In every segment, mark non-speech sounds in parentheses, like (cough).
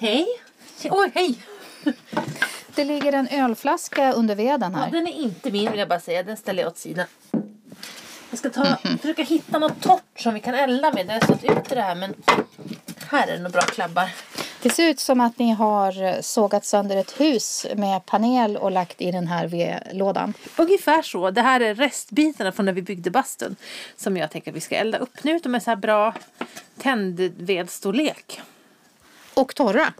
Hej. Oj, hej. Det ligger en ölflaska under veden Ja, här. den är inte min vill jag bara säga. Den ställer jag åt sidan. Jag ska ta, försöka hitta något torrt som vi kan elda med. Det har stått ute det här men här är det nog bra klabbar. Det ser ut som att ni har sågat sönder ett hus med panel och lagt i den här vedlådan. Ungefär så. Det här är restbitarna från när vi byggde bastun. Som jag tänker att vi ska elda upp nu. De är så här bra tändvedstorlek. Och torra.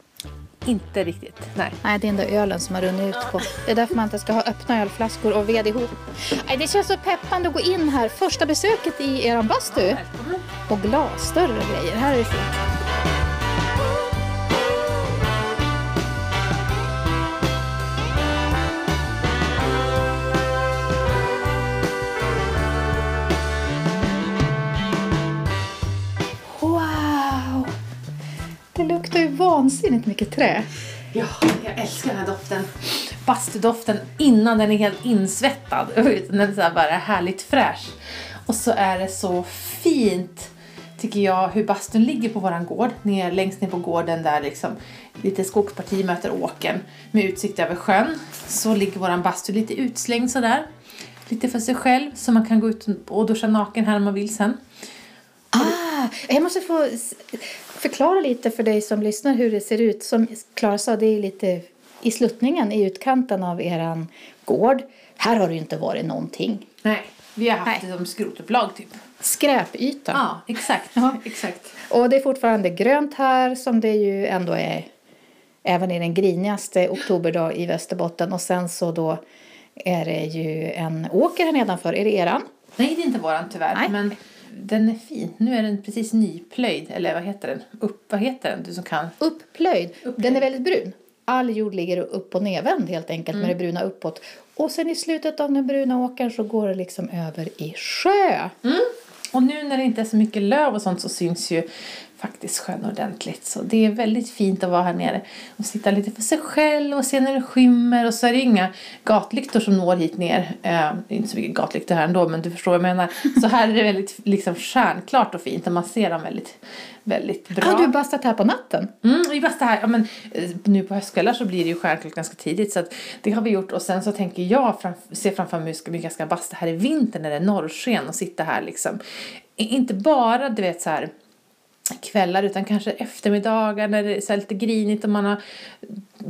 Inte riktigt. Nej. Nej, det är den där ölen som har runnit ut på. Det är därför man inte ska ha öppna ölflaskor och ved ihop. Nej, det känns så peppande att gå in här. Första besöket i er bastu. Och glasdörrar och grejer. Här är det fint. Vansinnigt mycket trä. Ja, jag älskar den här doften. Bastudoften innan den är helt insvettad. (laughs) Den är så här bara härligt fräsch. Och så är det så fint, tycker jag, hur bastun ligger på våran gård. Ner, längst ner på gården där liksom lite skogsparti möter åken med utsikt över sjön. Så ligger våran bastu lite utslängd sådär. Lite för sig själv så man kan gå ut och duscha naken här om man vill sen. Jag måste få förklara lite för dig som lyssnar hur det ser ut. Som Klara sa, det är lite i sluttningen, i utkanten av eran gård. Här har det inte varit någonting. Nej, vi har haft Nej. det som skrotupplag typ. Skräpyta. Ja, exakt. Ja. exakt. Och det är fortfarande grönt här som det ju ändå är även i den grinigaste oktoberdag i Västerbotten. Och sen så då är det ju en åker här nedanför. Är det eran? Nej, det är inte våran tyvärr. Nej. Men den är fin. Nu är den precis nyplöjd. Eller vad heter den? Upp, vad heter den? Du som kan. Upplöjd. Den är väldigt brun. All jord ligger upp och nedvänd helt enkelt med det bruna uppåt. Och sen i slutet av den bruna åkern så går det liksom över i sjö. Och nu när det inte är så mycket löv och sånt så syns ju faktiskt sjön ordentligt. Så det är väldigt fint att vara här nere och sitta lite för sig själv och se när det skymmer. Och så är det inga gatlyktor som når hit ner. Eh, inte så mycket gatlyktor här ändå men du förstår vad jag menar. Så här är det väldigt liksom stjärnklart och fint och man ser dem väldigt, väldigt bra. Har du bastat här på natten? Mm, vi bastar här, ja, men, eh, nu på höstkvällar så blir det ju stjärnklart ganska tidigt så det har vi gjort och sen så tänker jag fram, se framför mig hur mycket jag ska basta här i vinter när det är norrsken och sitta här liksom. Inte bara du vet så här kvällar utan kanske eftermiddagar när det är lite grinigt och man har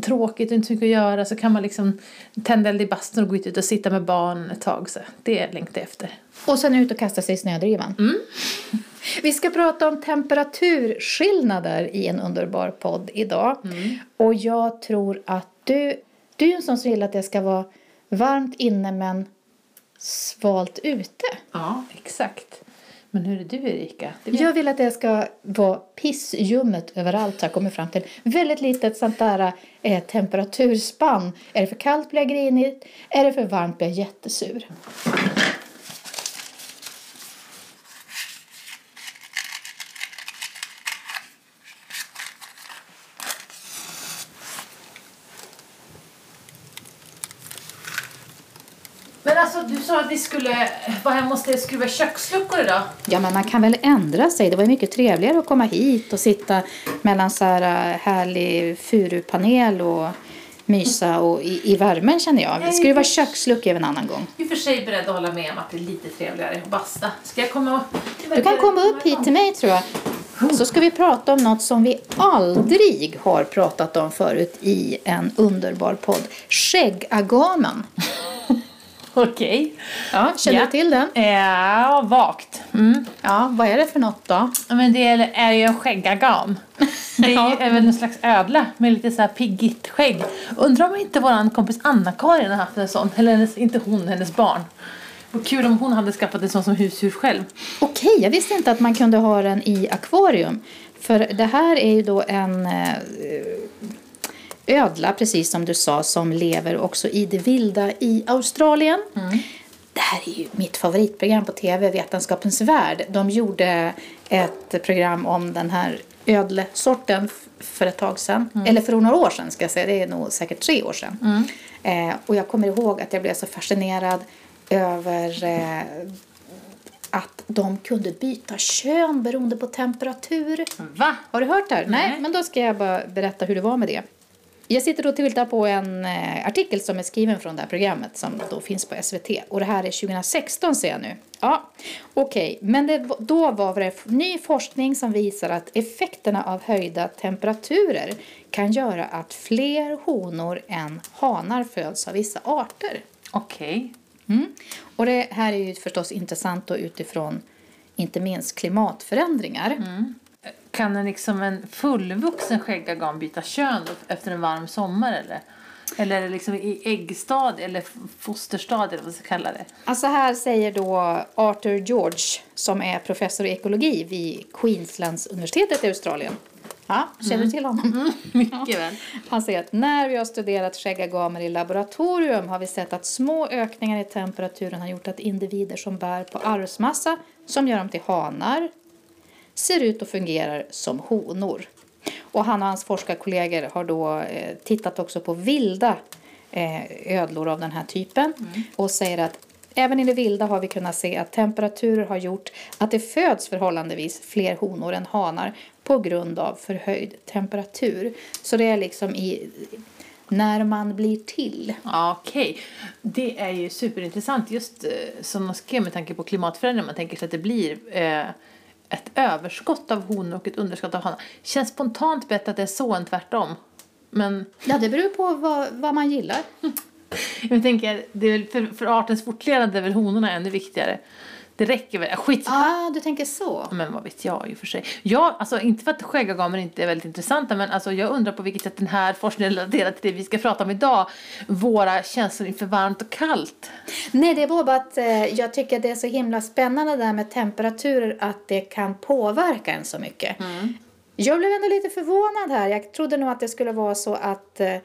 tråkigt och inte så mycket att göra så kan man liksom tända eld i bastun och gå ut och sitta med barnen ett tag. Så det längtar jag efter. Och sen ut och kasta sig i snödrivan. (laughs) Vi ska prata om temperaturskillnader i en underbar podd idag. Och jag tror att du, du är en sån som vill att det ska vara varmt inne men svalt ute. Ja, exakt. Men hur är du Erika? Det vet- Jag vill att det ska vara pissljummet överallt har jag kommit fram till. Väldigt litet sånt där eh, temperaturspann. Är det för kallt blir jag grinig. Är det för varmt blir jag jättesur. Men alltså du sa att vi skulle vara hemma och skruva köksluckor idag. Ja, men man kan väl ändra sig. Det var mycket trevligare att komma hit och sitta mellan så här äh, härlig furupanel och mysa och i, i värmen känner jag. Skruva köksluckor en annan gång. Jag är för sig beredd att hålla med om att det är lite trevligare att basta. Ska jag komma och... Du kan komma upp hit till mig tror jag. Så ska vi prata om något som vi aldrig har pratat om förut i en underbar podd. Skäggagamen. (laughs) Okej. Ja, känner Ja. du till den? Ja, vagt. Mm. Ja, vad är det för något då? Men det är, är ju en skäggagam. Det är ju (laughs) Ja. även en slags ödla med lite så här piggigt skägg. Undrar om inte våran kompis Anna-Karin har haft en sån. Eller hennes, inte hon, hennes barn. Vad kul om hon hade skaffat en sån som husdjur själv. Okej, jag visste inte att man kunde ha den i akvarium. För det här är ju då en eh, ödla, precis som du sa, som lever också i det vilda i Australien. Det här är ju mitt favoritprogram på tv, Vetenskapens Värld. De gjorde ett program om den här ödlesorten för ett tag sedan. Eller för några år sedan ska jag säga, det är nog säkert tre år sedan. Eh, och jag kommer ihåg att jag blev så fascinerad över eh, att de kunde byta kön beroende på temperatur. Va? Har du hört det här? Nej. Nej. men då ska jag bara berätta hur det var med det. Jag sitter och tittar på en eh, artikel som är skriven från det här programmet som då finns på SVT. Och det här är 2016 ser jag nu. Ja, okej. Men det, då var det ny forskning som visar att effekterna av höjda temperaturer kan göra att fler honor än hanar föds av vissa arter. Okej. Mm. Och det här är ju förstås intressant då utifrån inte minst klimatförändringar. Kan en, liksom en fullvuxen skäggagam byta kön efter en varm sommar eller? Eller liksom i äggstadiet eller f- fosterstadiet eller vad man ska kalla det? Alltså här säger då Arthur George som är professor i ekologi vid Queenslands universitetet i Australien. Ja, känner du till honom? (laughs) Mycket väl. Han säger att när vi har studerat skäggagamer i laboratorium har vi sett att små ökningar i temperaturen har gjort att individer som bär på arvsmassa som gör dem till hanar ser ut och fungerar som honor. Och han och hans forskarkollegor har då eh, tittat också på vilda eh, ödlor av den här typen och säger att även i det vilda har vi kunnat se att temperaturer har gjort att det föds förhållandevis fler honor än hanar på grund av förhöjd temperatur. Så det är liksom i när man blir till. Okej, det är ju superintressant just eh, som de skrev med tanke på klimatförändringar. Man tänker sig att det blir eh, ett överskott av honor och ett underskott av hanar. Känns spontant bättre att det är så än tvärtom. Men Ja, det beror på vad, vad man gillar. (laughs) jag tänker, det är för, för artens fortlevnad är väl honorna ännu viktigare. Det räcker väl, skit Ah, du tänker så. Men vad vet jag i och för sig. Jag, alltså inte för att skäggagamer inte är väldigt intressanta men alltså jag undrar på vilket sätt den här forskningen relaterar till det vi ska prata om idag. Våra känslor inför varmt och kallt. Nej, det är bara att eh, jag tycker det är så himla spännande där med temperaturer att det kan påverka en så mycket. Jag blev ändå lite förvånad här. Jag trodde nog att det skulle vara så att eh,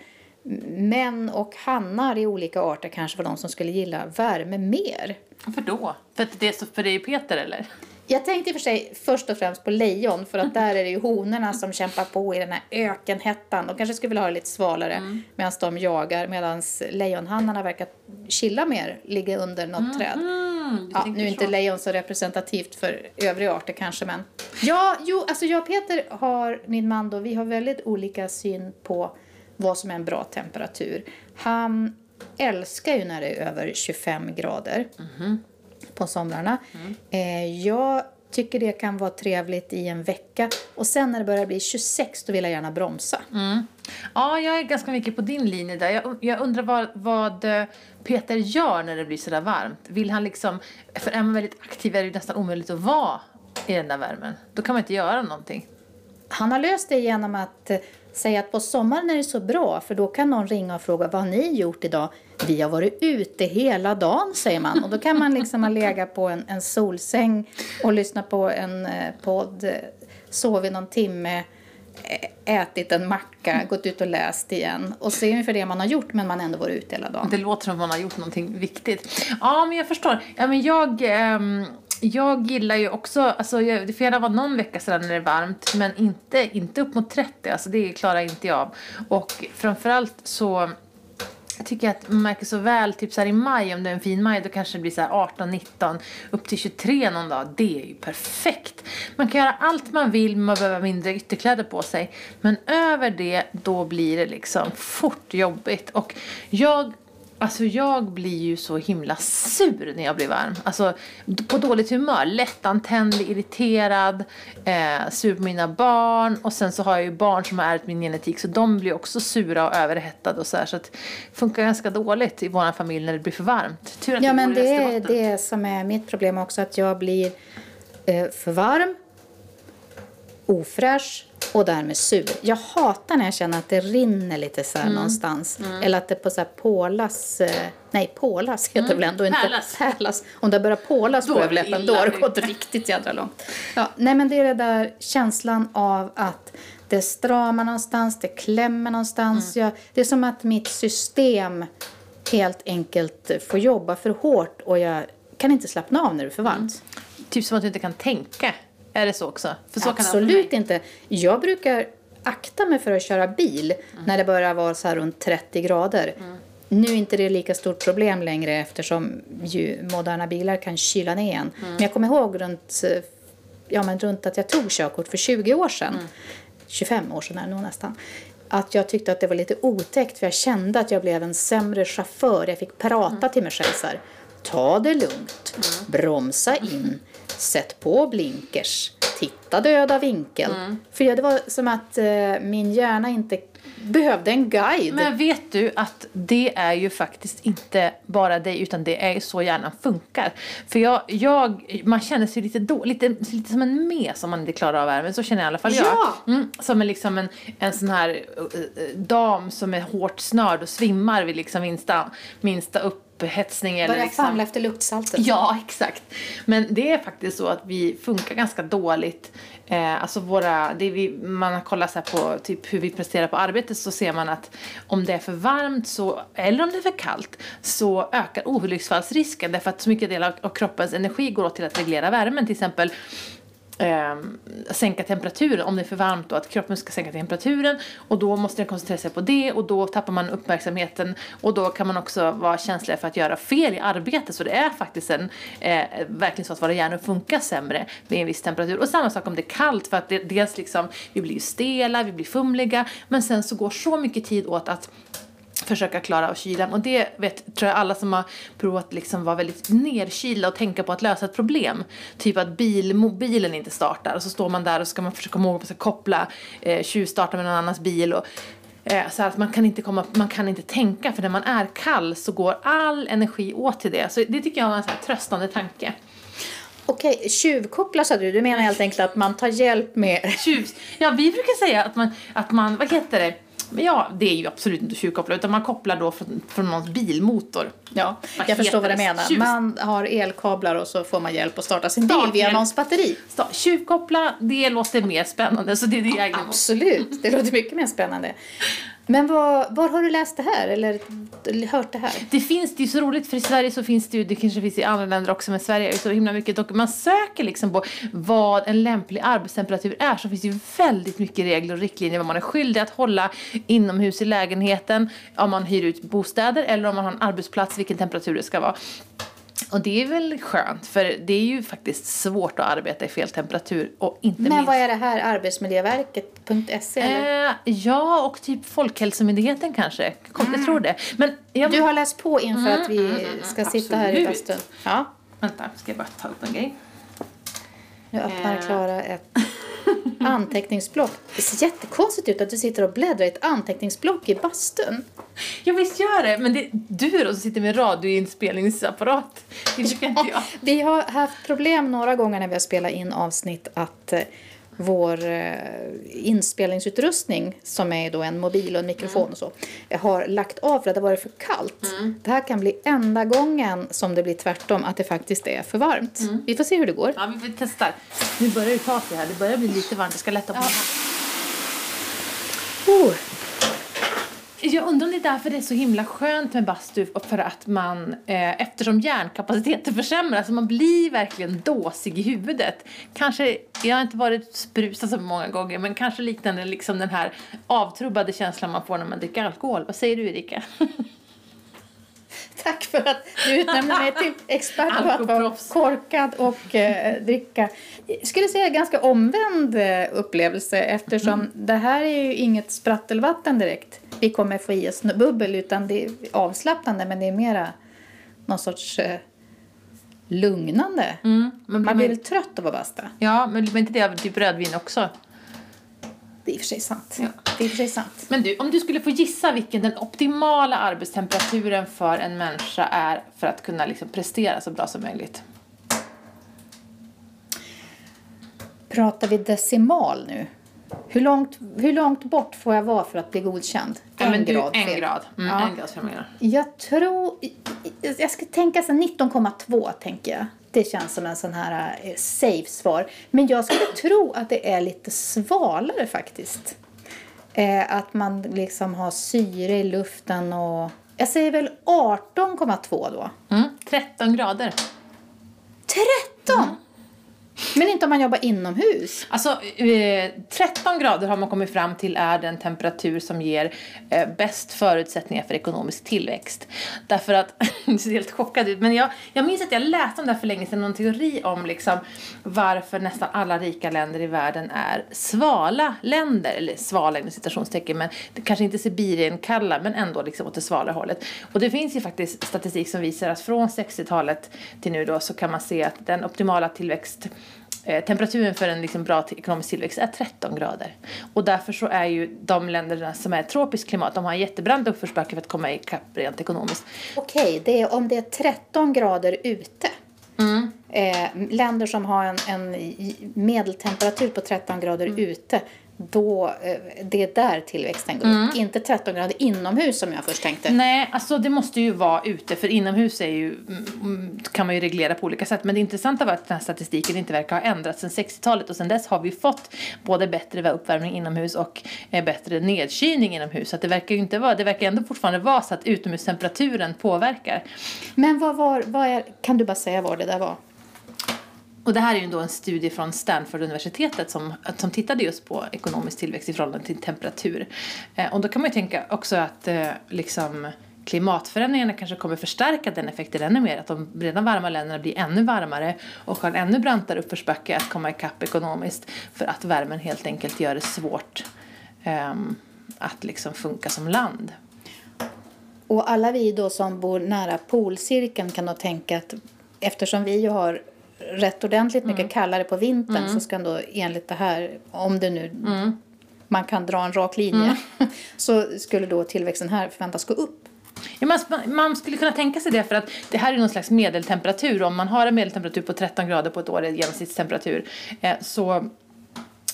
män och hannar i olika arter kanske var de som skulle gilla värme mer. Varför då? För att det är så, för det är Peter eller? Jag tänkte i och för sig först och främst på lejon för att där är det ju honorna som kämpar på i den här ökenhettan. De kanske skulle vilja ha det lite svalare medan de jagar medan lejonhannarna verkar chilla mer, ligga under något träd. Mm, du Ja, nu är inte så. lejon så representativt för övriga arter kanske men. Ja, jo, alltså jag och Peter har, min man då, vi har väldigt olika syn på vad som är en bra temperatur. Han älskar ju när det är över 25 grader på somrarna. Eh, jag tycker det kan vara trevligt i en vecka och sen när det börjar bli 26 då vill jag gärna bromsa. Mm. Ja, jag är ganska mycket på din linje där. Jag, jag undrar vad, vad eh, Peter gör när det blir sådär varmt. Vill han liksom, för är man väldigt aktiv är det nästan omöjligt att vara i den där värmen. Då kan man inte göra någonting. Han har löst det genom att eh, säga att på sommaren är det så bra för då kan någon ringa och fråga vad har ni gjort idag? Vi har varit ute hela dagen säger man och då kan man liksom ha legat på en, en solsäng och lyssna på en eh, podd, eh, sovit någon timme, ätit en macka, gått ut och läst igen och se för det man har gjort men man har ändå varit ute hela dagen. Det låter som att man har gjort någonting viktigt. Ja, men jag förstår. Ja, men jag, ehm, jag gillar ju också, alltså jag, det får gärna vara någon vecka sedan när det är varmt, men inte, inte upp mot 30, alltså det klarar inte jag av. Och framförallt så jag tycker att man märker så väl, typ så här i maj, om det är en fin maj, då kanske det blir så här 18, 19, upp till 23 någon dag. Det är ju perfekt. Man kan göra allt man vill, man behöver mindre ytterkläder på sig. Men över det, då blir det liksom fort jobbigt. Och jag Alltså jag blir ju så himla sur när jag blir varm. Alltså på dåligt humör, lättantändlig, irriterad, eh, sur på mina barn. Och sen så har jag ju barn som har ärvt min genetik. Så de blir också sura och överhettade och så här. Så att det funkar ganska dåligt i vår familj när det blir för varmt. Tur att Ja men det är det som är mitt problem också. Att jag blir eh, för varm, ofräsch och därmed sur. Jag hatar när jag känner att det rinner lite så här någonstans. Eller att det på så här pålas, eh, nej pålas heter det väl ändå inte Pärlas. pärlas. Om det börjar pålas på överläppen då har det gått riktigt jädra långt. Ja, nej men det är det där känslan av att det stramar någonstans, det klämmer någonstans. Jag, det är som att mitt system helt enkelt får jobba för hårt och jag kan inte slappna av när det är för varmt. Typ som att du inte kan tänka. Är det så också? Så Absolut inte. Jag brukar akta mig för att köra bil Mm. när det börjar vara så här runt 30 grader. Nu är inte det lika stort problem längre eftersom moderna bilar kan kyla ner en. Men jag kommer ihåg runt, ja, men runt att jag tog körkort för 20 år sedan. 25 år sedan är det nog nästan. Att jag tyckte att det var lite otäckt för jag kände att jag blev en sämre chaufför. Jag fick prata till mig själv så här. Ta det lugnt. Bromsa in. Sätt på blinkers. Titta döda vinkel. För det var som att eh, min hjärna inte behövde en guide. Men vet du att det är ju faktiskt inte bara dig utan det är så hjärnan funkar. För jag, jag man känner sig lite, då, lite, lite som en mes om man inte klarar av värmen. Så känner i alla fall jag. Ja! Mm, som en, liksom en, en sån här eh, dam som är hårt snörd och svimmar vid liksom minsta, minsta upphetsning. Eller Börja liksom. famla efter luktsaltet. Ja, exakt. Men det är faktiskt så att vi funkar ganska dåligt. Eh, alltså våra, det vi, man har kollat så här på typ hur vi presterar på arbetet så ser man att om det är för varmt så, eller om det är för kallt så ökar olycksfallsrisken därför att så mycket del av, av kroppens energi går åt till att reglera värmen. Till exempel eh, sänka temperaturen, om det är för varmt och att kroppen ska sänka temperaturen. Och då måste den koncentrera sig på det. Och då tappar man uppmärksamheten. Och då kan man också vara känslig för att göra fel i arbetet. Så det är faktiskt en, eh, verkligen så att våra hjärnor funkar sämre vid en viss temperatur. Och samma sak om det är kallt för att det, dels liksom, vi blir ju stela, vi blir fumliga. Men sen så går så mycket tid åt att försöka klara av kylan. Och det vet, tror jag alla som har provat liksom vara väldigt nerkylda och tänka på att lösa ett problem. Typ att bil, mobilen inte startar och så står man där och ska man försöka komma ihåg att koppla, eh, tjuvstarta med någon annans bil och eh, så att man kan, inte komma, man kan inte tänka för när man är kall så går all energi åt till det. Så det tycker jag var en så här tröstande tanke. Okej, tjuvkoppla sa du. Du menar helt enkelt att man tar hjälp med... Tjus. Ja, vi brukar säga att man, att man vad heter det? Men ja, det är ju absolut inte tjuvkoppla utan man kopplar då från, från någons bilmotor. Ja, Vad jag förstår vad du menar. Tjus. Man har elkablar och så får man hjälp att starta sin bil via någons batteri. Tjuvkoppla, det låter mer spännande så det är det jag åt. Absolut, det låter mycket mer spännande. Men var, var har du läst det här eller hört det här? Det finns, det är så roligt för i Sverige så finns det ju, det kanske finns i andra länder också men Sverige är så himla mycket och man söker liksom på vad en lämplig arbetstemperatur är så finns det ju väldigt mycket regler och riktlinjer vad man är skyldig att hålla inomhus i lägenheten om man hyr ut bostäder eller om man har en arbetsplats vilken temperatur det ska vara. Och det är väl skönt för det är ju faktiskt svårt att arbeta i fel temperatur och inte Men minst vad är det här? Arbetsmiljöverket.se? Eh, ja, och typ Folkhälsomyndigheten kanske. Kom, Jag tror det. Men jag... Du har läst på inför att vi ska sitta här i absolut. bastun. Ja. Vänta, ska jag bara ta upp en grej. Nu öppnar Eh. Klara ett (laughs) anteckningsblock. Det ser jättekonstigt ut att du sitter och bläddrar i ett anteckningsblock i bastun. Ja, visst gör det. Men det är du då som sitter med radioinspelningsapparat. Det inte jag. Vi har haft problem några gånger när vi har spelat in avsnitt att eh, vår eh, inspelningsutrustning som är då en mobil och en mikrofon och så har lagt av för att det har varit för kallt. Det här kan bli enda gången som det blir tvärtom att det faktiskt är för varmt. Vi får se hur det går. Ja, vi får testa. Nu börjar det ta sig här. Det börjar bli lite varmt. Jag ska lätta på den här. Oh. Jag undrar om det är därför det är så himla skönt med bastu och för att man, eh, eftersom hjärnkapaciteten försämras, man blir verkligen dåsig i huvudet. Kanske, jag har inte varit sprusad så många gånger, men kanske liknande liksom den här avtrubbade känslan man får när man dricker alkohol. Vad säger du Erika? (laughs) Tack för att du utnämner mig till expert på att vara korkad och eh, dricka. Jag skulle säga ganska omvänd eh, upplevelse eftersom det här är ju inget sprattelvatten direkt. Vi kommer få i oss bubbel utan det är avslappnande men det är mera någon sorts eh, lugnande. Mm, men Man blir väl trött av att basta. Ja, men blir inte det av typ rödvin också? Det är i och för sig sant. Ja. Det är för sig sant. Men du, om du skulle få gissa vilken den optimala arbetstemperaturen för en människa är för att kunna liksom prestera så bra som möjligt? Pratar vi decimal nu? Hur långt, hur långt bort får jag vara för att bli godkänd? Ja, men du, en fel. grad. Mm, Ja. En grad ska jag tror... Jag ska tänka så 19,2 tänker jag. Det känns som en sån här eh, safe svar. Men jag skulle (clears throat) tro att det är lite svalare faktiskt. Eh, att man liksom har syre i luften och... Jag säger väl 18,2 då. Mm, 13 grader. 13! Men inte om man jobbar inomhus? Alltså, eh, 13 grader har man kommit fram till är den temperatur som ger eh, bäst förutsättningar för ekonomisk tillväxt. Därför att, (laughs) det ser helt chockad ut, men jag, jag minns att jag läste om det här för länge sedan, någon teori om liksom varför nästan alla rika länder i världen är svala länder, eller svala inom citationstecken, men det kanske inte Sibirien kalla, men ändå liksom åt det svala hållet. Och det finns ju faktiskt statistik som visar att från 60-talet till nu då så kan man se att den optimala tillväxt temperaturen för en liksom bra ekonomisk tillväxt är 13 grader. Och därför så är ju de länderna som är tropiskt klimat, de har en jättebrant uppförsbacke för att komma ikapp rent ekonomiskt. Okej, det är om det är 13 grader ute. Mm. Eh, länder som har en, en medeltemperatur på 13 grader Mm. ute, då, eh, det är där tillväxten går upp. Inte 13 grader inomhus som jag först tänkte. Nej, alltså det måste ju vara ute för inomhus är ju, mm, mm, kan man ju reglera på olika sätt. Men det intressanta var att den här statistiken inte verkar ha ändrats sedan 60-talet och sedan dess har vi fått både bättre uppvärmning inomhus och eh, bättre nedkylning inomhus. Så det verkar ju inte vara, det verkar ändå fortfarande vara så att utomhustemperaturen påverkar. Men vad var, vad är, kan du bara säga vad det där var? Och det här är ju då en studie från Stanford-universitetet som, som tittade just på ekonomisk tillväxt i förhållande till temperatur. Eh, och då kan man ju tänka också att eh, liksom klimatförändringarna kanske kommer förstärka den effekten ännu mer. Att de redan varma länderna blir ännu varmare och har en ännu brantare uppförsbacke att komma ikapp ekonomiskt. För att värmen helt enkelt gör det svårt ehm, att liksom funka som land. Och alla vi då som bor nära polcirkeln kan då tänka att eftersom vi ju har rätt ordentligt mycket kallare på vintern så ska då enligt det här, om det nu man kan dra en rak linje, (laughs) så skulle då tillväxten här förväntas gå upp. Ja, man, man skulle kunna tänka sig det för att det här är någon slags medeltemperatur. Om man har en medeltemperatur på 13 grader på ett år, en genomsnittstemperatur, eh, så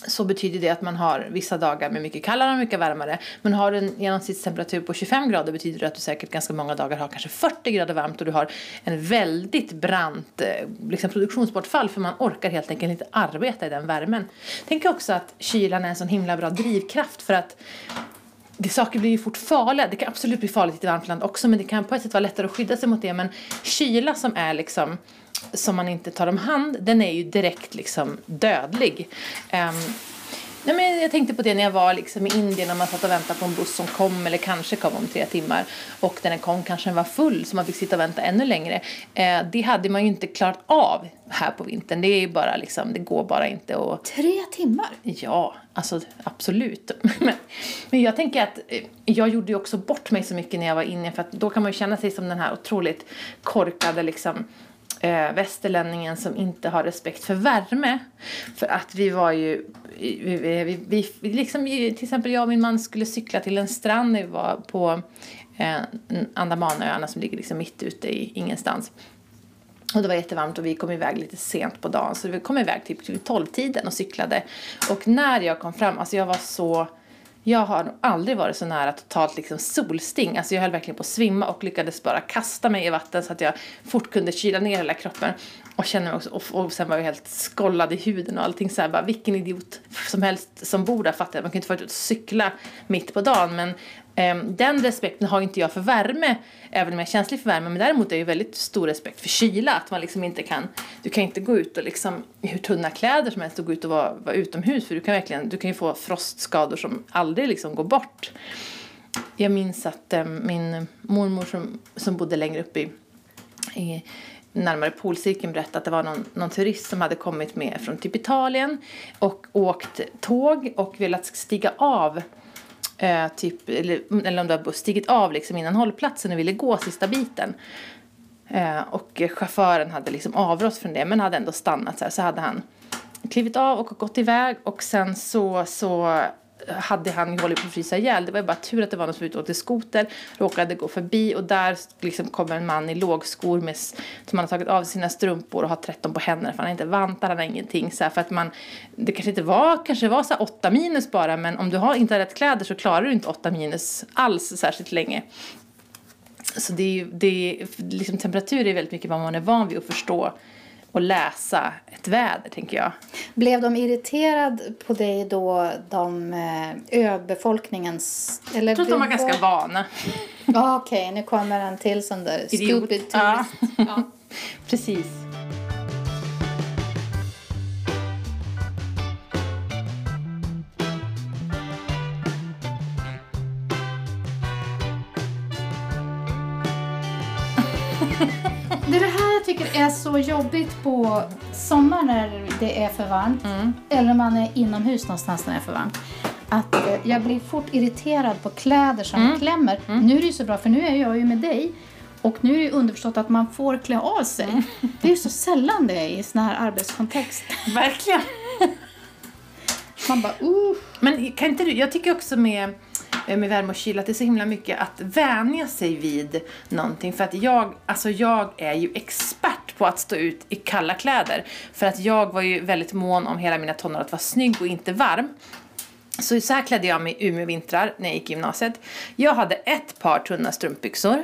så betyder det att man har vissa dagar med mycket kallare och mycket varmare. Men har du en genomsnittstemperatur på 25 grader betyder det att du säkert ganska många dagar har kanske 40 grader varmt och du har en väldigt brant eh, liksom produktionsbortfall för man orkar helt enkelt inte arbeta i den värmen. Tänk också att kylan är en sån himla bra drivkraft för att det, saker blir ju fort farliga. Det kan absolut bli farligt i ett varmt land också men det kan på ett sätt vara lättare att skydda sig mot det. Men kyla som är liksom som man inte tar om hand, den är ju direkt liksom dödlig. Ehm, nej men jag tänkte på det när jag var liksom i Indien och man satt och väntade på en buss som kom eller kanske kom om tre timmar. Och när den kom kanske den var full så man fick sitta och vänta ännu längre. Eh, det hade man ju inte klarat av här på vintern. Det är ju bara liksom, det går bara inte att Tre timmar? Ja, alltså absolut. (laughs) Men, men jag tänker att eh, jag gjorde ju också bort mig så mycket när jag var inne för att då kan man ju känna sig som den här otroligt korkade liksom eh, västerlänningen som inte har respekt för värme. För att vi var ju, vi, vi, vi, vi, vi liksom, till exempel jag och min man skulle cykla till en strand när vi var på eh, Andamanöarna som ligger liksom mitt ute i ingenstans. Och det var jättevarmt och vi kom iväg lite sent på dagen så vi kom iväg typ till tolvtiden och cyklade. Och när jag kom fram, alltså jag var så... Jag har nog aldrig varit så nära totalt liksom solsting. Alltså jag höll verkligen på att svimma och lyckades bara kasta mig i vatten så att jag fort kunde kyla ner hela kroppen. Och kände mig också, och, och sen var jag helt skollad i huden och allting så här, bara vilken idiot som helst som bor där fattar jag. Man kan inte få ut och cykla mitt på dagen men Ehm, den respekten har inte jag för värme, även om jag är känslig för värme. Men däremot är jag väldigt stor respekt för kyla. Att man liksom inte kan, du kan inte gå ut och liksom i hur tunna kläder som helst och gå ut och vara, vara utomhus. För du kan verkligen, du kan ju få frostskador som aldrig liksom går bort. Jag minns att eh, min mormor som, som bodde längre upp i, i närmare polcirkeln berättade att det var någon, någon turist som hade kommit med från typ Italien och åkt tåg och velat stiga av eh, typ, eller, mm, eller om det var buss, stigit av liksom innan hållplatsen och ville gå sista biten. Eh, och chauffören hade liksom avrått från det men hade ändå stannat så här. Så hade han klivit av och gått iväg och sen så, så hade han ju hållit på att frysa ihjäl. Det var ju bara tur att det var någon som var ute skoter, råkade gå förbi och där liksom kommer en man i lågskor med, som har tagit av sina strumpor och har 13 på händerna för han har inte vantar, han har ingenting så här, för att man, det kanske inte var, kanske var så 8 minus bara men om du har inte har rätt kläder så klarar du inte 8 minus alls särskilt länge. Så det är ju, det är, liksom temperatur är väldigt mycket vad man är van vid att förstå och läsa ett väder, tänker jag. Blev de irriterad på dig då, de eh, öbefolkningens... Eller Jag tror att de var ganska vana. Ja, okej, nu kommer en till sån där Idiot. stupid Ja. tourist. Ja. (laughs) Precis. Så jobbigt på sommaren när det är för varmt eller man är inomhus någonstans när det är för varmt. Att eh, jag blir fort irriterad på kläder som klämmer. Nu är det ju så bra för nu är jag ju med dig och nu är det ju underförstått att man får klä av sig. Det är ju så sällan det är i sån här arbetskontext. (laughs) Verkligen. Man bara, uh. Men kan inte du, jag tycker också med, Eh, med värme och kyla att det är så himla mycket att vänja sig vid någonting. För att jag, alltså jag är ju expert på att stå ut i kalla kläder. För att jag var ju väldigt mån om hela mina tonår att vara snygg och inte varm. Så så här klädde jag mig i Umeå-vintrar när jag gick i gymnasiet. Jag hade ett par tunna strumpbyxor.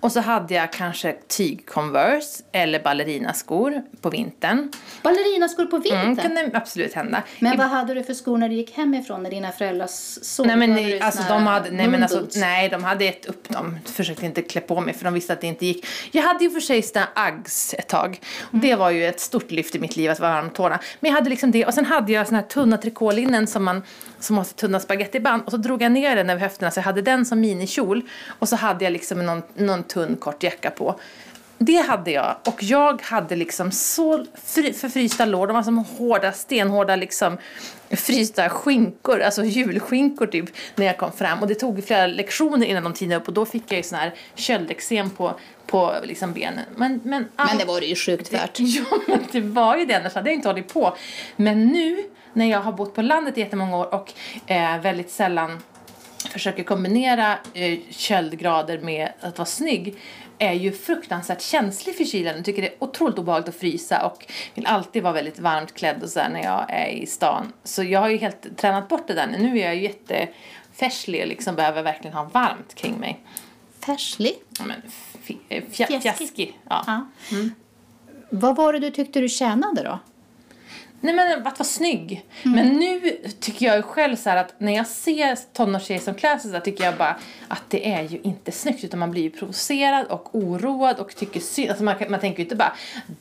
Och så hade jag kanske tyg-converse eller ballerinaskor på vintern. Ballerinaskor på vintern. Mm, kunde absolut hända. Men vad hade du för skor när du gick hemifrån när dina föräldrar såg? Nej men, du alltså, de hade, nej, men alltså, nej, de hade ett upp dem. Försökte inte klä på mig för de visste att det inte gick. Jag hade ju för sig såna Uggs ett tag. Och Det var ju ett stort lyft i mitt liv att vara varm tårna. Men jag hade liksom det. Och sen hade jag såna här tunna trikålinnen som man som har så tunna spagettiband. Och så drog jag ner den över höfterna så jag hade den som minikjol. Och så hade jag liksom någon, någon tunn kort jacka på. Det hade jag. Och jag hade liksom så fri, förfrysta lår. De var som hårda, stenhårda liksom frysta skinkor, alltså julskinkor typ, när jag kom fram. Och det tog flera lektioner innan de tinade upp och då fick jag ju sån här köldexem på, på liksom benen. Men, men, Men det var det ju sjukt värt. (laughs) Ja, men det var ju det, annars hade jag inte hållit på. Men nu, när jag har bott på landet i jättemånga år och eh, väldigt sällan försöker kombinera eh, köldgrader med att vara snygg är ju fruktansvärt känslig för kylan och tycker det är otroligt obehagligt att frysa och vill alltid vara väldigt varmt klädd och så när jag är i stan. Så jag har ju helt tränat bort det där nu. Nu är jag ju jättefärslig och liksom behöver verkligen ha varmt kring mig. Färslig. Ja, men fi- eh, Fjäskig. Ja. Ja. Vad var det du tyckte du tjänade då? Nej men att vara snygg. Men nu tycker jag själv så här att när jag ser tonårstjejer som klär sig så tycker jag bara att det är ju inte snyggt utan man blir ju provocerad och oroad och tycker synd. Alltså man, man tänker ju inte bara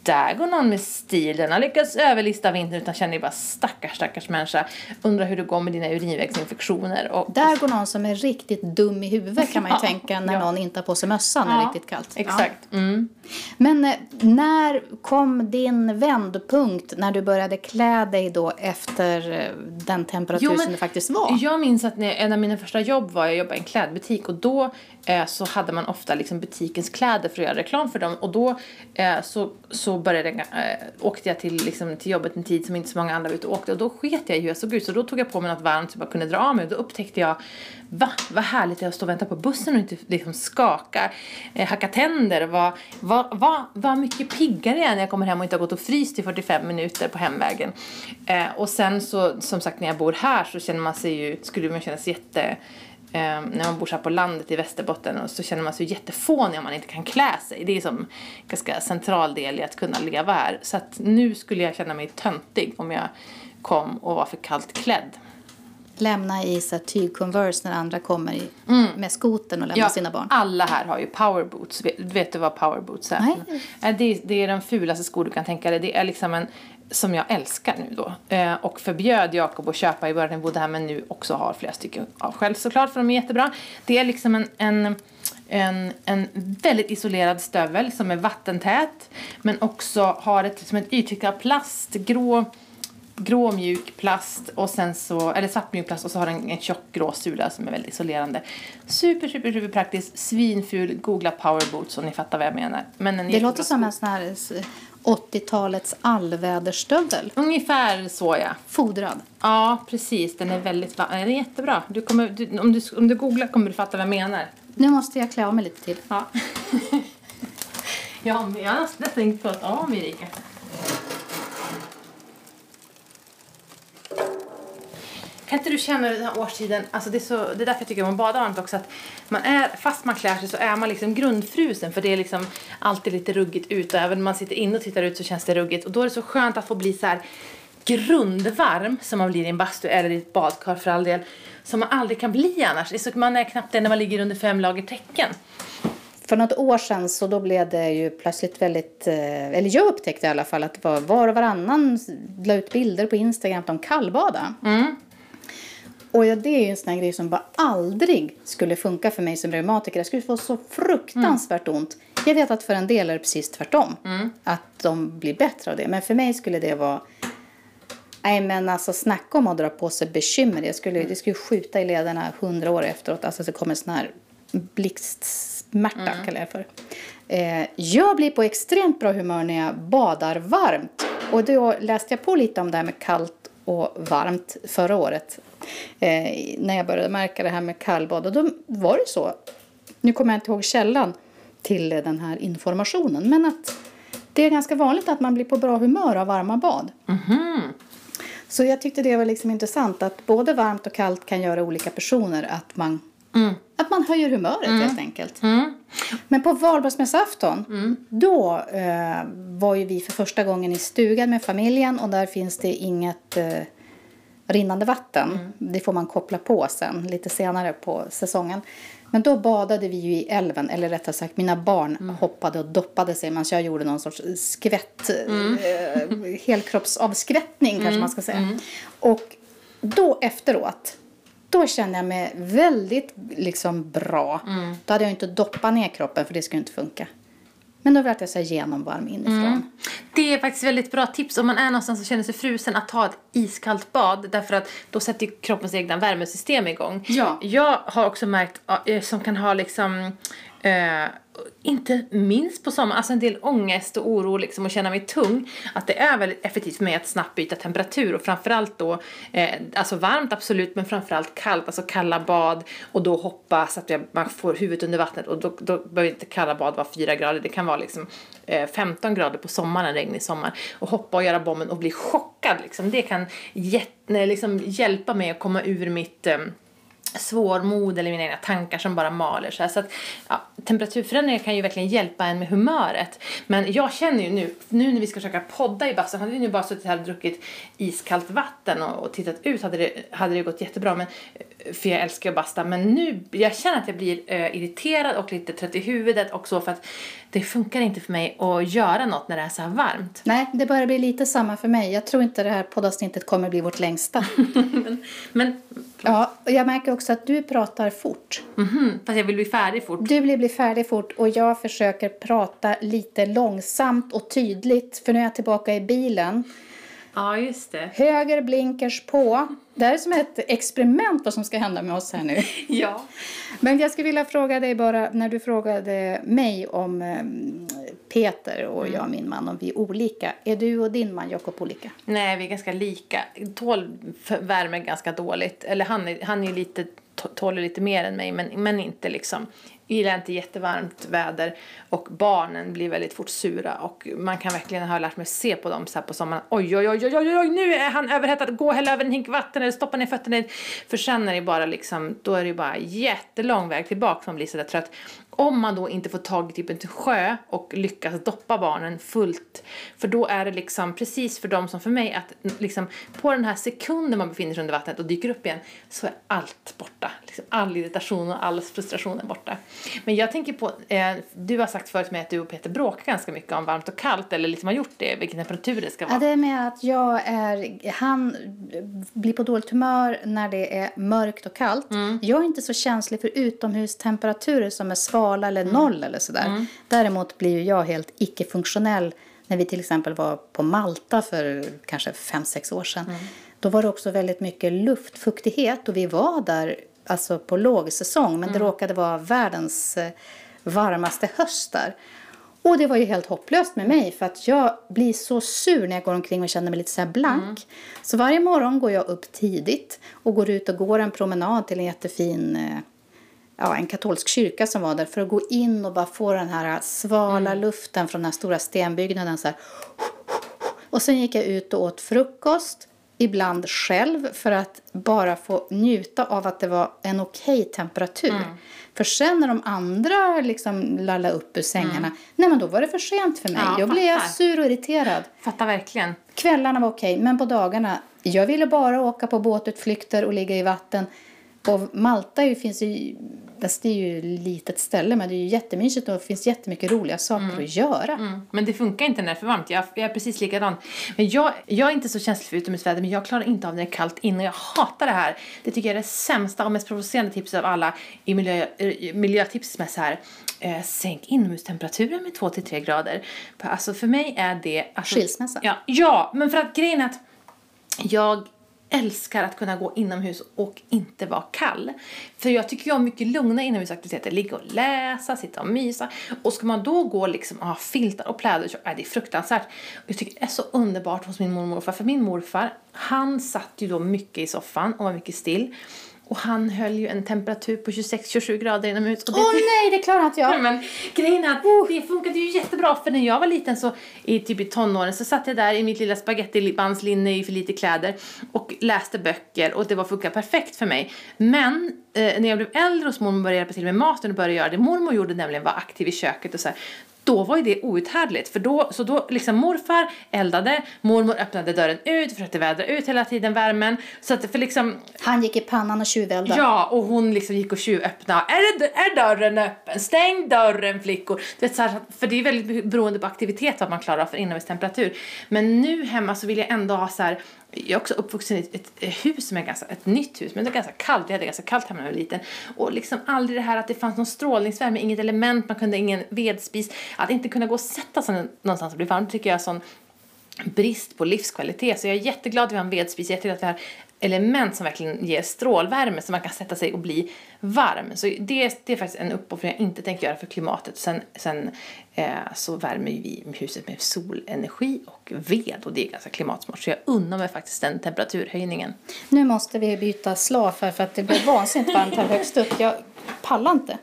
där går någon med stil, den har lyckats överlista vintern utan känner ju bara stackars stackars människa. Undrar hur det går med dina urinvägsinfektioner. Och, Där går någon som är riktigt dum i huvudet kan man ju (laughs) Ja, tänka när ja. någon inte har på sig mössan när det är riktigt kallt. Exakt. Mm. Ja. Men eh, när kom din vändpunkt när du började klä dig då efter eh, den temperatur som det faktiskt var? Jag minns att när, en av mina första jobb var jag jobbade i en klädbutik och då eh, så hade man ofta liksom butikens kläder för att göra reklam för dem och då eh, så, så började jag, eh, åkte jag till, liksom, till jobbet en tid som inte så många andra var ute och åkte och då sket jag i hur jag såg ut så då tog jag på mig något varmt så jag bara kunde dra av mig och då upptäckte jag va, vad härligt det är att stå och vänta på bussen och inte liksom skaka, eh, hacka tänder vad va, va, va mycket piggare jag är när jag kommer hem och inte har gått och fryst i 45 minuter på hemvägen. Eh, och sen så, som sagt, när jag bor här så känner man sig ju, skulle man känna sig jätte eh, när man bor så här på landet i Västerbotten och så känner man sig jättefånig om man inte kan klä sig. Det är som en ganska central del i att kunna leva här. Så att nu skulle jag känna mig töntig om jag kom och var för kallt klädd. Lämna i så tyg-converse när andra kommer i, med skoten och lämnar Ja, sina barn. alla här har ju powerboots. Vet, vet du vad powerboots är? Nej. Eh, Det, det är den fulaste skor du kan tänka dig. Det är liksom en som jag älskar nu då. Eh, och förbjöd Jakob att köpa i början när bodde här men nu också har flera stycken av själv såklart för de är jättebra. Det är liksom en, en en, en väldigt isolerad stövel som är vattentät men också har ett, som ett ytskikt av plast, grå, grå mjuk plast och sen så, eller svart mjuk plast och så har den en tjock grå sula som är väldigt isolerande. Super, super, super praktiskt, svinful, googla powerboots om ni fattar vad jag menar. Men en Det låter som en sån här s- 80-talets allväderstövel. Ungefär så ja. Fodrad. Ja, precis. Den är väldigt Den är jättebra. Du kommer, du, om, du, om du googlar kommer du fatta vad jag menar. Nu måste jag klä av mig lite till. Ja. (laughs) jag har nästan tänkt på att ja, Erika. Kan inte du känna den här årstiden, alltså det är, så, det är därför jag tycker om att bada varmt också, att man är, fast man klär sig så är man liksom grundfrusen för det är liksom alltid lite ruggigt ut och även när man sitter inne och tittar ut så känns det ruggigt och då är det så skönt att få bli så här grundvarm som man blir i en bastu eller i ett badkar för all del som man aldrig kan bli annars. Det är så, man är knappt det när man ligger under fem lager täcken. För något år sedan så då blev det ju plötsligt väldigt, eh, eller jag upptäckte i alla fall att var och varannan la ut bilder på Instagram att de kallbada. Och ja, det är en sån här grej som bara aldrig skulle funka för mig som reumatiker. Jag skulle få så fruktansvärt ont Jag vet att för en del är det precis tvärtom. Att de blir bättre av det. Men för mig skulle det vara... Nej men alltså snacka om att dra på sig bekymmer. Jag skulle, Det skulle skjuta i lederna hundra år efteråt. Alltså det kommer sån här blixtsmärta kallar jag för. Eh, jag blir på extremt bra humör när jag badar varmt. Och då läste jag på lite om det här med kallt och varmt förra året. Eh, när jag började märka det här med kallbad. Och då var det så. Nu kommer jag inte ihåg källan till den här informationen. Men att det är ganska vanligt att man blir på bra humör av varma bad. Så jag tyckte det var liksom intressant att både varmt och kallt kan göra olika personer att man, att man höjer humöret helt enkelt. Men på valborgsmässoafton då eh, var ju vi för första gången i stugan med familjen och där finns det inget eh, rinnande vatten. Det får man koppla på sen lite senare på säsongen. Men då badade vi ju i älven, eller rättare sagt mina barn hoppade och doppade sig medan jag gjorde någon sorts skvätt, eh, (laughs) helkroppsavskvättning kanske man ska säga. Och då efteråt, då kände jag mig väldigt liksom bra. Då hade jag inte doppat ner kroppen för det skulle inte funka. Men då blev jag här genomvarm inifrån. Det är faktiskt väldigt bra tips om man är någonstans och känner sig frusen att ta ett iskallt bad därför att då sätter kroppens egna värmesystem igång. Ja. Jag har också märkt äh, som kan ha liksom eh, inte minst på sommaren, alltså en del ångest och oro liksom och känna mig tung. Att det är väldigt effektivt för mig att snabbt byta temperatur och framförallt då, eh, alltså varmt absolut men framförallt kallt, alltså kalla bad och då hoppa så att jag, man får huvudet under vattnet och då, då behöver inte kalla bad vara 4 grader, det kan vara liksom eh, 15 grader på sommaren, regnig sommar och hoppa och göra bomben och bli chockad liksom. Det kan jätt, liksom, hjälpa mig att komma ur mitt eh, svårmod eller mina egna tankar som bara maler. Så, här. så att, ja, temperaturförändringar kan ju verkligen hjälpa en med humöret. Men jag känner ju nu, nu när vi ska försöka podda i bastun, hade vi nu bara suttit här och druckit iskallt vatten och, och tittat ut hade det, hade det gått jättebra. Men, för jag älskar att basta. Men nu, jag känner att jag blir äh, irriterad och lite trött i huvudet och så för att det funkar inte för mig att göra något när det är så här varmt. Nej, det börjar bli lite samma för mig. Jag tror inte det här poddavsnittet kommer bli vårt längsta. (laughs) men, men Ja, och jag märker också att du pratar fort. mhm, fast jag vill bli färdig fort. Du vill bli färdig fort och jag försöker prata lite långsamt och tydligt. För nu är jag tillbaka i bilen. Ja, just det. Höger blinkers på. Det här är som ett experiment vad som ska hända med oss här nu. (laughs) Ja. Men jag skulle vilja fråga dig bara, när du frågade mig om ehm, Peter och jag, min man, om vi är olika. Är du och din man Jakob olika? Nej, vi är ganska lika. Tål värme ganska dåligt. Eller han är, han är lite, tål lite mer än mig, men, men inte liksom. Gillar inte jättevarmt väder och barnen blir väldigt fort sura och man kan verkligen ha lärt mig se på dem så här på sommaren. Oj, oj, oj, oj, oj, oj, nu är han överhettad. Gå och häll över en hink vatten eller stoppa ner fötterna i. För sen är det bara liksom, då är det bara jättelång väg tillbaka man blir så där trött. Om man då inte får tag i typ en sjö och lyckas doppa barnen fullt. För då är det liksom precis för dem som för mig att liksom på den här sekunden man befinner sig under vattnet och dyker upp igen så är allt borta. Liksom all irritation och all frustration är borta. Men jag tänker på, eh, du har sagt förut med att du och Peter bråkar ganska mycket om varmt och kallt eller liksom har gjort det, vilken temperatur det ska vara. Ja, det är med att jag är, han blir på dåligt humör när det är mörkt och kallt. Jag är inte så känslig för utomhustemperaturer som är svala eller noll eller sådär. Däremot blir jag helt icke-funktionell när vi till exempel var på Malta för kanske fem sex år sedan. Då var det också väldigt mycket luftfuktighet och vi var där alltså på lågsäsong men det råkade vara världens eh, varmaste höst där. Och det var ju helt hopplöst med mig för att jag blir så sur när jag går omkring och känner mig lite så blank. Så varje morgon går jag upp tidigt och går ut och går en promenad till en jättefin eh, ja, en katolsk kyrka som var där för att gå in och bara få den här svala luften från den här stora stenbyggnaden så här. Och sen gick jag ut och åt frukost, ibland själv för att bara få njuta av att det var en okej temperatur. För sen när de andra liksom lallade upp ur sängarna, nej men då var det för sent för mig. Ja, jag blev fattar. sur och irriterad. Fattar verkligen. Kvällarna var okej, men på dagarna, jag ville bara åka på båtutflykter och ligga i vatten. Och Malta är ju, finns ju, det är ju ett litet ställe men det är ju jättemysigt och det finns jättemycket roliga saker att göra. Mm. Men det funkar inte när det är för varmt. Jag, jag är precis likadan. Men jag, jag är inte så känslig för utomhusväder men jag klarar inte av när det är kallt in och jag hatar det här. Det tycker jag är det sämsta och mest provocerande tipset av alla i miljö, miljötips med så här. eh, sänk inomhustemperaturen med 2-3 grader. Alltså för mig är det... Alltså, Skilsmässa. Ja, ja, men för att grejen är att jag älskar att kunna gå inomhus och inte vara kall. För jag tycker jag om mycket lugna inomhusaktiviteter. Ligga och läsa, sitta och mysa. Och ska man då gå liksom och ha filtar och pläder så är det fruktansvärt. Jag tycker det är så underbart hos min mormor och morfar. För min morfar, han satt ju då mycket i soffan och var mycket still. Och han höll ju en temperatur på 26-27 grader inomhus. Åh oh, nej, det klarar inte jag! Men grejen är att oh. det funkade ju jättebra för när jag var liten så i typ i tonåren så satt jag där i mitt lilla spagettibandslinne i för lite kläder och läste böcker och det var funkade perfekt för mig. Men eh, när jag blev äldre och mormor började hjälpa till med maten och började göra det mormor gjorde nämligen var aktiv i köket och så här, då var ju det outhärdligt. För då, så då liksom morfar eldade, mormor öppnade dörren ut, försökte vädra ut hela tiden värmen. Så att för liksom... Han gick i pannan och tjuveldade. Ja, och hon liksom gick och tjuvöppnade. Är, det, är dörren öppen? Stäng dörren flickor! Du vet, så här, för det är väldigt beroende på aktivitet vad man klarar av för inomhustemperatur. Men nu hemma så vill jag ändå ha så här jag är också uppvuxen i ett, ett, hus som är ganska, ett nytt hus, men det är ganska kallt. Jag hade ganska kallt hemma när jag var liten. Och liksom aldrig det här att det fanns någon strålningsvärme, inget element, man kunde ingen vedspis. Att inte kunna gå och sätta sig någonstans och bli varm, tycker jag är sån brist på livskvalitet. Så jag är jätteglad att vi har en vedspis, jätteglad att vi har element som verkligen ger strålvärme så man kan sätta sig och bli varm. Så det, det är faktiskt en uppoffring jag inte tänker göra för klimatet. Sen, sen eh, så värmer vi huset med solenergi och ved och det är ganska klimatsmart. Så jag unnar mig faktiskt den temperaturhöjningen. Nu måste vi byta slav här för att det blir vansinnigt varmt här högst upp. Jag pallar inte.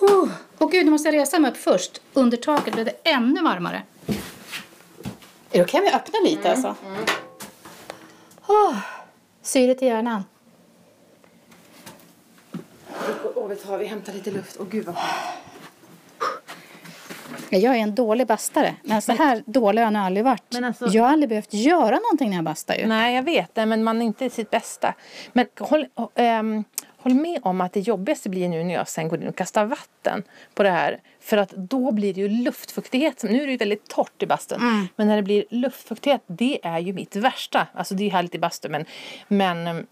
Oh, oh gud, nu måste jag resa mig upp först. Under taket blev det ännu varmare. Är det okej om jag öppnar lite mm, alltså? Mm. Oh, syret i hjärnan. Och vi, tar, vi hämtar lite luft. Åh gud vad jag är en dålig bastare. Men så här dålig har jag aldrig varit. Alltså, jag har aldrig behövt göra någonting när jag bastar ju. Nej, jag vet det. Men man är inte sitt bästa. Men håll, ähm, håll med om att det jobbigaste blir nu när jag sen går in och kastar vatten på det här. För att då blir det ju luftfuktighet. Nu är det ju väldigt torrt i bastun. Mm. Men när det blir luftfuktighet, det är ju mitt värsta. Alltså det är ju härligt i bastun men, men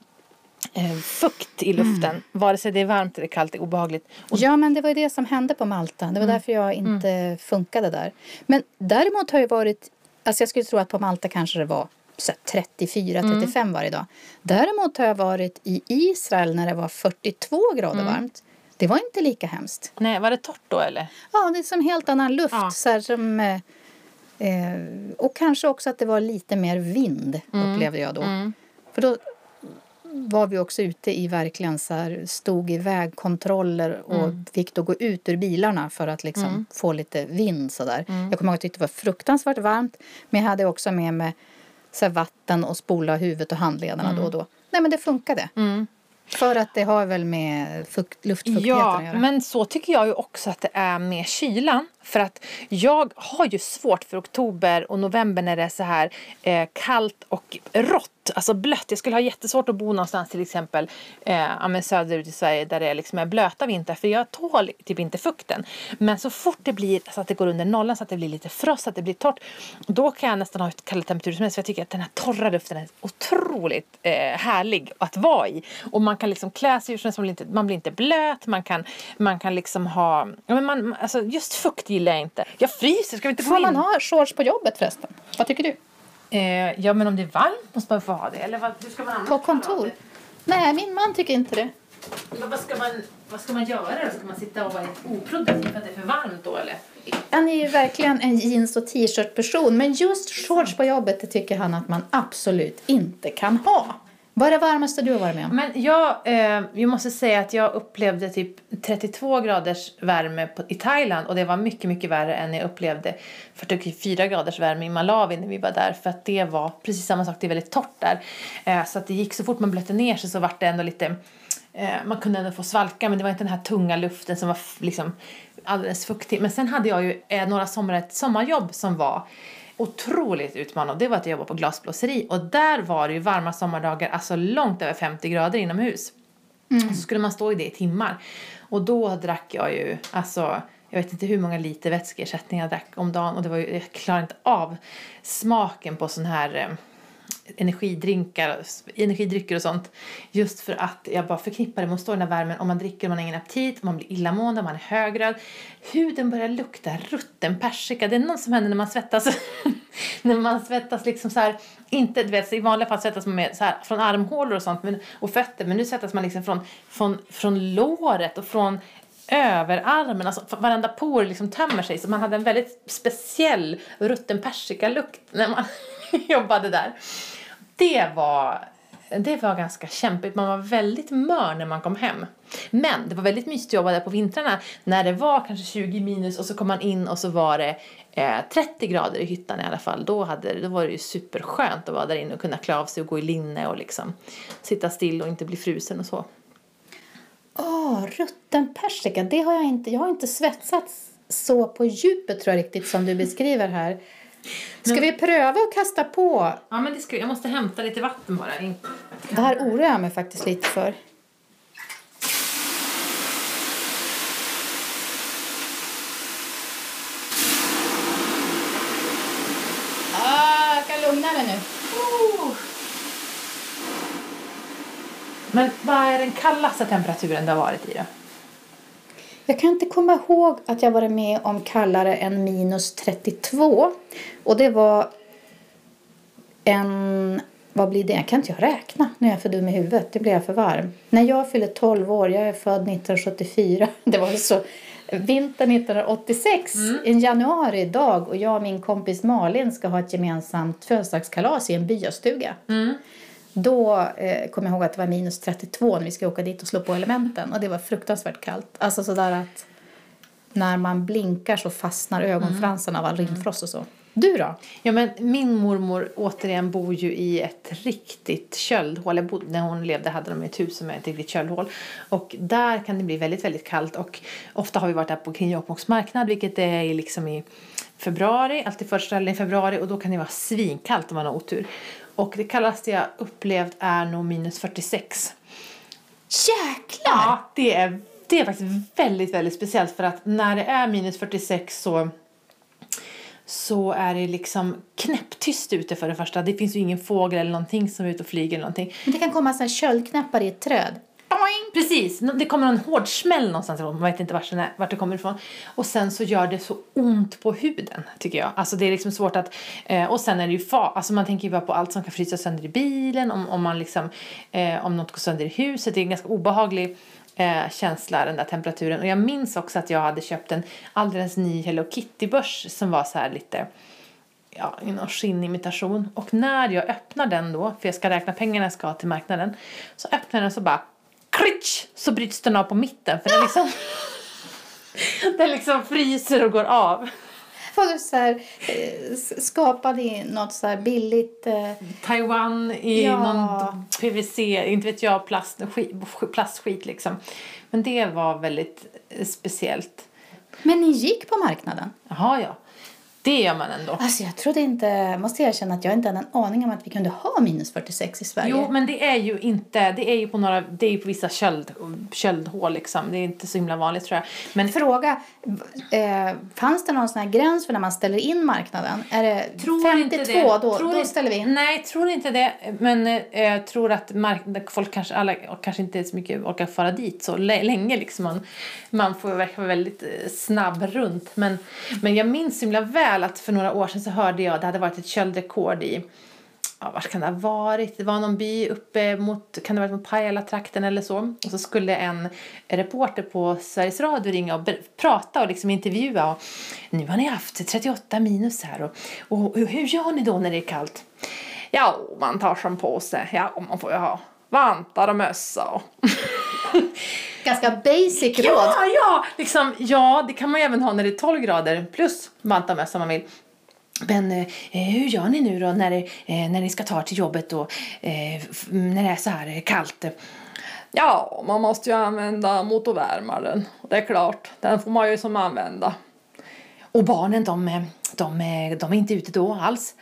eh, fukt i luften, mm. vare sig det är varmt eller kallt, är obehagligt. Och ja, men det var ju det som hände på Malta. Det var mm. därför jag inte mm. funkade där. Men däremot har jag varit, alltså jag skulle tro att på Malta kanske det var 34-35 mm. varje dag. Däremot har jag varit i Israel när det var 42 grader mm. varmt. Det var inte lika hemskt. Nej, var det torrt då eller? Ja, det är som helt annan luft. Ja. Så här, som, eh, eh, och kanske också att det var lite mer vind mm. upplevde jag då. Mm. För då var vi också ute i verkligen så här, stod i vägkontroller och mm. fick då gå ut ur bilarna för att liksom mm. få lite vind sådär. Mm. Jag kommer ihåg att det var fruktansvärt varmt men jag hade också med mig så vatten och spola huvudet och handlederna då och då. Nej men det funkade. För att det har väl med fukt, luftfuktigheten ja, att göra? men så tycker jag ju också att det är med kylan. För att jag har ju svårt för oktober och november när det är så här eh, kallt och rått alltså blött. Jag skulle ha jättesvårt att bo någonstans till exempel eh, söderut i Sverige där det liksom är blöta vintrar för jag tål typ inte fukten. Men så fort det blir så att det går under nollan så att det blir lite frost, så att det blir torrt då kan jag nästan ha ett kalla temperaturer som helst för jag tycker att den här torra luften är otroligt eh, härlig att vara i. Och man kan liksom klä sig så man blir inte, man blir inte blöt, man kan, man kan liksom ha, ja, men man, alltså just fukt gillar jag inte. Jag fryser, ska vi inte gå in? Får man ha shorts på jobbet förresten? Vad tycker du? Eh, ja, men om det är varmt måste man få ha det. Eller vad, hur ska man På kontor? Nej, min man tycker inte det. Men vad, ska man, vad ska man göra Ska man sitta och vara oproduktiv för att det är för varmt då eller? Han är ju verkligen en jeans och t-shirt person. Men just shorts på jobbet det tycker han att man absolut inte kan ha. Vad är det varmaste du har varit med om? Men jag, eh, jag måste säga att jag upplevde typ 32 graders värme på, i Thailand och det var mycket, mycket värre än jag upplevde 44 graders värme i Malawi när vi var där för att det var precis samma sak, det är väldigt torrt där. Eh, så att det gick så fort man blötte ner sig så vart det ändå lite eh, man kunde ändå få svalka men det var inte den här tunga luften som var liksom alldeles fuktig. Men sen hade jag ju eh, några somrar ett sommarjobb som var otroligt utmanande. Det var att jag jobbade på glasblåseri och där var det ju varma sommardagar, alltså långt över 50 grader inomhus. Mm. Så skulle man stå i det i timmar. Och då drack jag ju, alltså jag vet inte hur många liter vätskeersättning jag drack om dagen och det var ju, jag klarade inte av smaken på sån här energidrinkar, energidrycker och sånt. Just för att jag bara förknippar det med att stå i den här värmen. Om man dricker, man har ingen aptit, man blir illamående, man är högröd. Huden börjar lukta rutten persika. Det är något som händer när man svettas. (laughs) när man svettas liksom så här, inte, du vet, i vanliga fall svettas man med så här, från armhålor och sånt men, och fötter. Men nu svettas man liksom från, från, från låret och från överarmen, alltså varenda por liksom tömmer sig. Så man hade en väldigt speciell rutten persika-lukt när man (laughs) jobbade där. Det var, det var ganska kämpigt. Man var väldigt mör när man kom hem. Men det var väldigt mysigt att jobba där på vintrarna när det var kanske 20 minus och så kom man in och så var det eh, 30 grader i hyttan i alla fall. Då, hade, då var det ju superskönt att vara där inne och kunna klä av sig och gå i linne och liksom sitta still och inte bli frusen och så. Åh, oh, rutten persika, det har jag inte. Jag har inte svetsats så på djupet tror jag riktigt som du beskriver här. Ska Men- vi pröva att kasta på? Ja men det ska, jag måste hämta lite vatten bara. Det här oroar jag mig faktiskt lite för. Ah, jag kan lugna dig nu. Men vad är den kallaste temperaturen det har varit i då? Jag kan inte komma ihåg att jag varit med om kallare än minus 32. Och det var en... Vad blir det? Jag kan inte jag räkna när jag är för dum i huvudet. Det blir jag för varm. När jag fyller 12 år, jag är född 1974. (laughs) Det var så vintern 1986, en januari dag och jag och min kompis Malin ska ha ett gemensamt födelsedagskalas i en byastuga. Då eh, kommer jag ihåg att det var minus 32 när vi ska åka dit och slå på elementen. Och det var fruktansvärt kallt. Alltså sådär att när man blinkar så fastnar ögonfransarna av all rimfrost och så. Du då? Ja, men min mormor återigen bor ju i ett riktigt köldhål. Bodde, när hon levde hade de ett hus med ett riktigt köldhål. Och där kan det bli väldigt, väldigt kallt. Och ofta har vi varit där på kring Jokkmokks marknad, vilket är i liksom i februari, alltid första helgen i februari. Och då kan det vara svinkallt om man har otur. Och det kallaste jag upplevt är nog minus 46. Jäklar! Ja, det är, det är faktiskt väldigt, väldigt speciellt för att när det är minus 46 så så är det liksom knäpptyst ute för det första. Det finns ju ingen fågel eller någonting som är ute och flyger eller någonting. Men det kan komma sådana köldknappar i ett träd. Boing! Precis, det kommer en hård smäll någonstans ifrån. Man vet inte vart, den är, vart det kommer ifrån. Och sen så gör det så ont på huden, tycker jag. Alltså det är liksom svårt att... Eh, och sen är det ju fa- alltså man tänker ju bara på allt som kan frysa sönder i bilen. Om, om man liksom... Eh, om något går sönder i huset. Det är en ganska obehaglig eh, känsla, den där temperaturen. Och jag minns också att jag hade köpt en alldeles ny Hello Kitty-börs som var så här lite ja, någon skinnimitation. Och när jag öppnar den då, för jag ska räkna pengarna jag ska ha till marknaden, så öppnar den så bara klitsch, så bryts den av på mitten. För den liksom, (laughs) den liksom fryser och går av. Var du så här, eh, s- skapad i något så billigt... Eh, Taiwan i Ja. någon PVC, inte vet jag, plast, skit, plastskit liksom. Men det var väldigt eh, speciellt. men ni gick på marknaden? Jaha, ja. Det gör man ändå. Alltså jag trodde inte, måste jag erkänna att jag inte hade en aning om att vi kunde ha minus 46 i Sverige. Jo, men det är ju inte, det är ju på några, det är ju på vissa köld, köldhål liksom. Det är inte så himla vanligt tror jag. Men Fråga, eh, fanns det någon sån här gräns för när man ställer in marknaden? Är det tror 52 inte det. då, tror då inte- ställer vi in? Nej, tror inte det. Men eh, jag tror att mark- folk kanske, alla, kanske inte så mycket orkar fara dit så lä- länge. Liksom. Man, man får vara väldigt eh, snabb runt. Men, men jag minns så himla väl väl att för några år sedan så hörde jag, det hade varit ett köldrekord i Ja, var kan det ha varit? Det var någon by uppe mot, kan det ha varit mot Pajala-trakten eller så. Och så skulle en reporter på Sveriges Radio ringa och prata och liksom intervjua. Och, nu har ni haft 38 minus här och, och hur gör ni då när det är kallt? Ja, man tar som på sig. Ja, man får ju ha vantar och mössa och... (laughs) Ganska basic råd. Ja, ja! Liksom, ja, det kan man ju även ha när det är 12 grader plus vantar och mössa om man vill. Men eh, hur gör ni nu då när, eh, när ni ska ta till jobbet och eh, när det är så här kallt? Ja, man måste ju använda motorvärmaren. Det är klart, den får man ju som använda. Och barnen, de, de, de är inte ute då alls?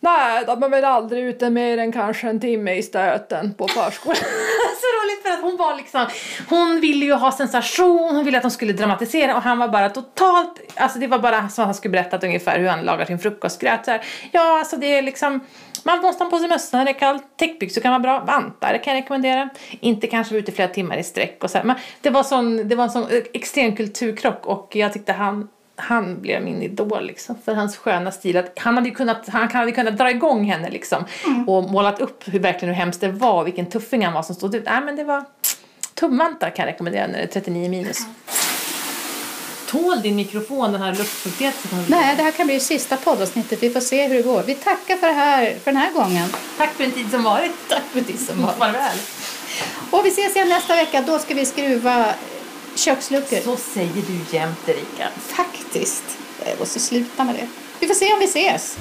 Nej, de är väl aldrig ute mer än kanske en timme i stöten på förskolan. (laughs) så roligt för att hon var liksom, hon ville ju ha sensation, hon ville att de skulle dramatisera och han var bara totalt, alltså det var bara som att han skulle berättat ungefär hur han lagar sin frukostgröt. Så här, ja, alltså det är liksom man måste ha på sig mössan när det är kallt. Täckbyxor kan vara bra. Vantar kan jag rekommendera. Inte kanske vara ute flera timmar i sträck och så här. Men det var, sån, det var en sån eh, extrem kulturkrock och jag tyckte han han blev min idol liksom, för hans sköna stil. Att han, hade kunnat, han hade kunnat dra igång henne liksom, mm. och målat upp hur verkligen hur hemskt det var, vilken tuffing han var som stod ut. Nej, men det var tumvantar kan jag rekommendera när det är 39 minus. Mm. Tål din mikrofon den här luftfuktigheten? Nej, det här kan bli sista poddavsnittet. Vi får se hur det går. Vi tackar för, det här, för den här gången. Tack för den tid som varit. Tack för den tid som varit. Farväl. Och vi ses igen nästa vecka. Då ska vi skruva köksluckor. Så säger du jämt, Erika. Faktiskt. Jag måste sluta med det. Vi får se om vi ses.